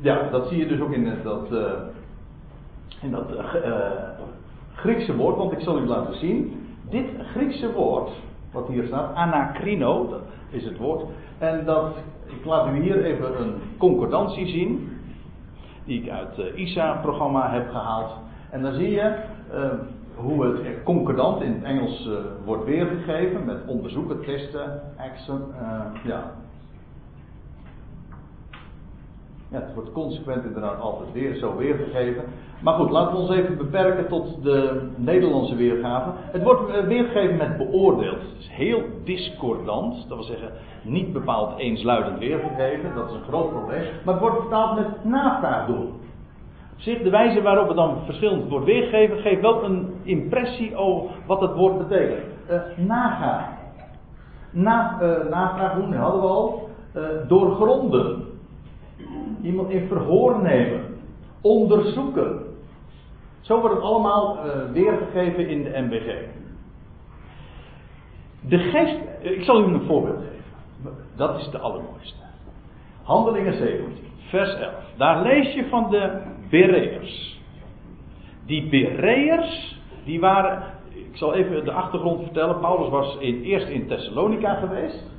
Ja, dat zie je dus ook in dat, uh, in dat uh, Griekse woord, want ik zal u laten zien. Dit Griekse woord, wat hier staat, anakrino, dat is het woord. En dat ik laat u hier even een concordantie zien. Die ik uit het ISA-programma heb gehaald. En dan zie je uh, hoe het concordant in het Engels uh, wordt weergegeven. Met onderzoeken, testen, action. Ja. Het wordt consequent inderdaad altijd weer zo weergegeven. Maar goed, laten we ons even beperken tot de Nederlandse weergave. Het wordt weergegeven met beoordeeld. Het is heel discordant. Dat wil zeggen, niet bepaald eensluidend weergegeven. Dat is een groot probleem. Maar het wordt vertaald met navraag doen. Op zich, de wijze waarop het dan verschillend wordt weergegeven, geeft wel een impressie over wat het woord betekent. Uh, nagaan. Na, dat hadden we al. Doorgronden. Iemand in verhoor nemen. Onderzoeken. Zo wordt het allemaal weergegeven in de MBG. De geest, ik zal u een voorbeeld geven. Dat is de allermooiste. Handelingen 17, vers 11. Daar lees je van de Bereërs. Die Bereërs, die waren. Ik zal even de achtergrond vertellen. Paulus was in, eerst in Thessalonica geweest.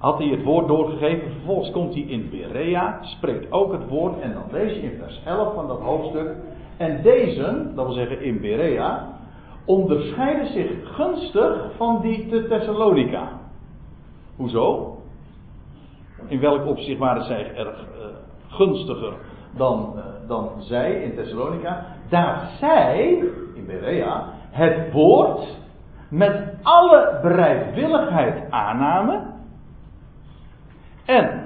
Had hij het woord doorgegeven. Vervolgens komt hij in Berea. Spreekt ook het woord. En dan lees je in vers 11 van dat hoofdstuk. En deze, dat wil zeggen in Berea. onderscheiden zich gunstig van die te Thessalonica. Hoezo? In welk opzicht waren zij erg uh, gunstiger dan, uh, dan zij in Thessalonica? Daar zij, in Berea, het woord met alle bereidwilligheid aannamen. En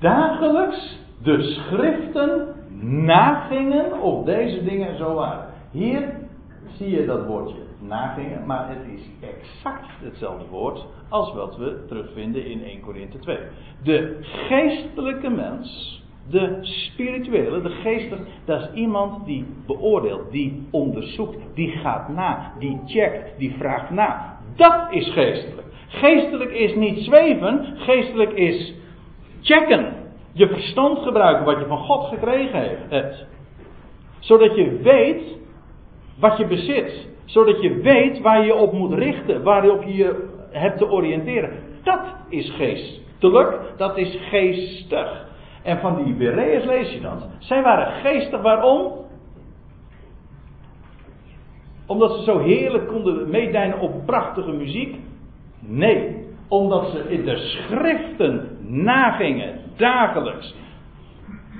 dagelijks de schriften nagingen of deze dingen zo waren. Hier zie je dat woordje nagingen, maar het is exact hetzelfde woord als wat we terugvinden in 1 Korinthe 2. De geestelijke mens, de spirituele, de geestelijke, dat is iemand die beoordeelt, die onderzoekt, die gaat na, die checkt, die vraagt na. Dat is geestelijk. Geestelijk is niet zweven, geestelijk is checken. Je verstand gebruiken wat je van God gekregen hebt. Zodat je weet wat je bezit zodat je weet waar je op moet richten, waarop je je hebt te oriënteren. Dat is geestelijk, dat is geestig. En van die Bereërs lees je dat. Zij waren geestig, waarom? Omdat ze zo heerlijk konden meedijnen op prachtige muziek? Nee, omdat ze in de schriften nagingen, dagelijks.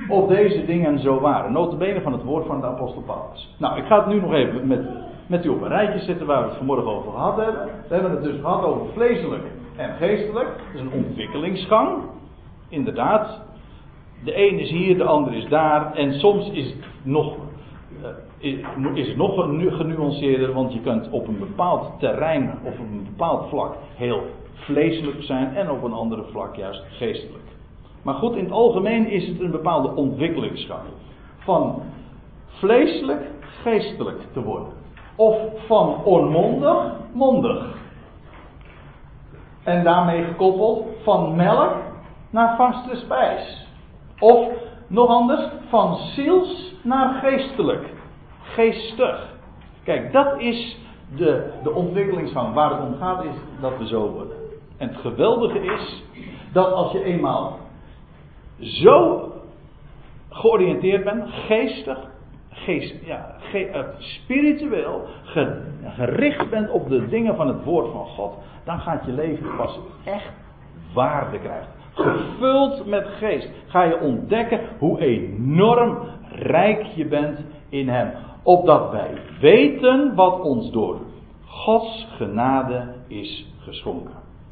Of deze dingen zo waren. Notabene van het woord van de apostel Paulus. Nou, ik ga het nu nog even met met u op een rijtje zitten waar we het vanmorgen over gehad hebben. We hebben het dus gehad over vleeselijk en geestelijk. Dat is een ontwikkelingsgang. Inderdaad. De een is hier, de ander is daar. En soms is het nog, is het nog genuanceerder, want je kunt op een bepaald terrein of op een bepaald vlak heel vleeselijk zijn en op een andere vlak juist geestelijk. Maar goed, in het algemeen is het een bepaalde ontwikkelingsgang. Van vleeselijk geestelijk te worden. Of van onmondig, mondig. En daarmee gekoppeld van melk naar vaste spijs. Of nog anders, van ziels naar geestelijk. Geestig. Kijk, dat is de, de ontwikkelingsgang. Waar het om gaat is dat we zo worden. En het geweldige is dat als je eenmaal zo georiënteerd bent, geestig, geest, ja, ge, uh, spiritueel gericht bent op de dingen van het woord van God, dan gaat je leven pas echt waarde krijgen. Gevuld met geest ga je ontdekken hoe enorm rijk je bent in Hem. Opdat wij weten wat ons door Gods genade is geschonken.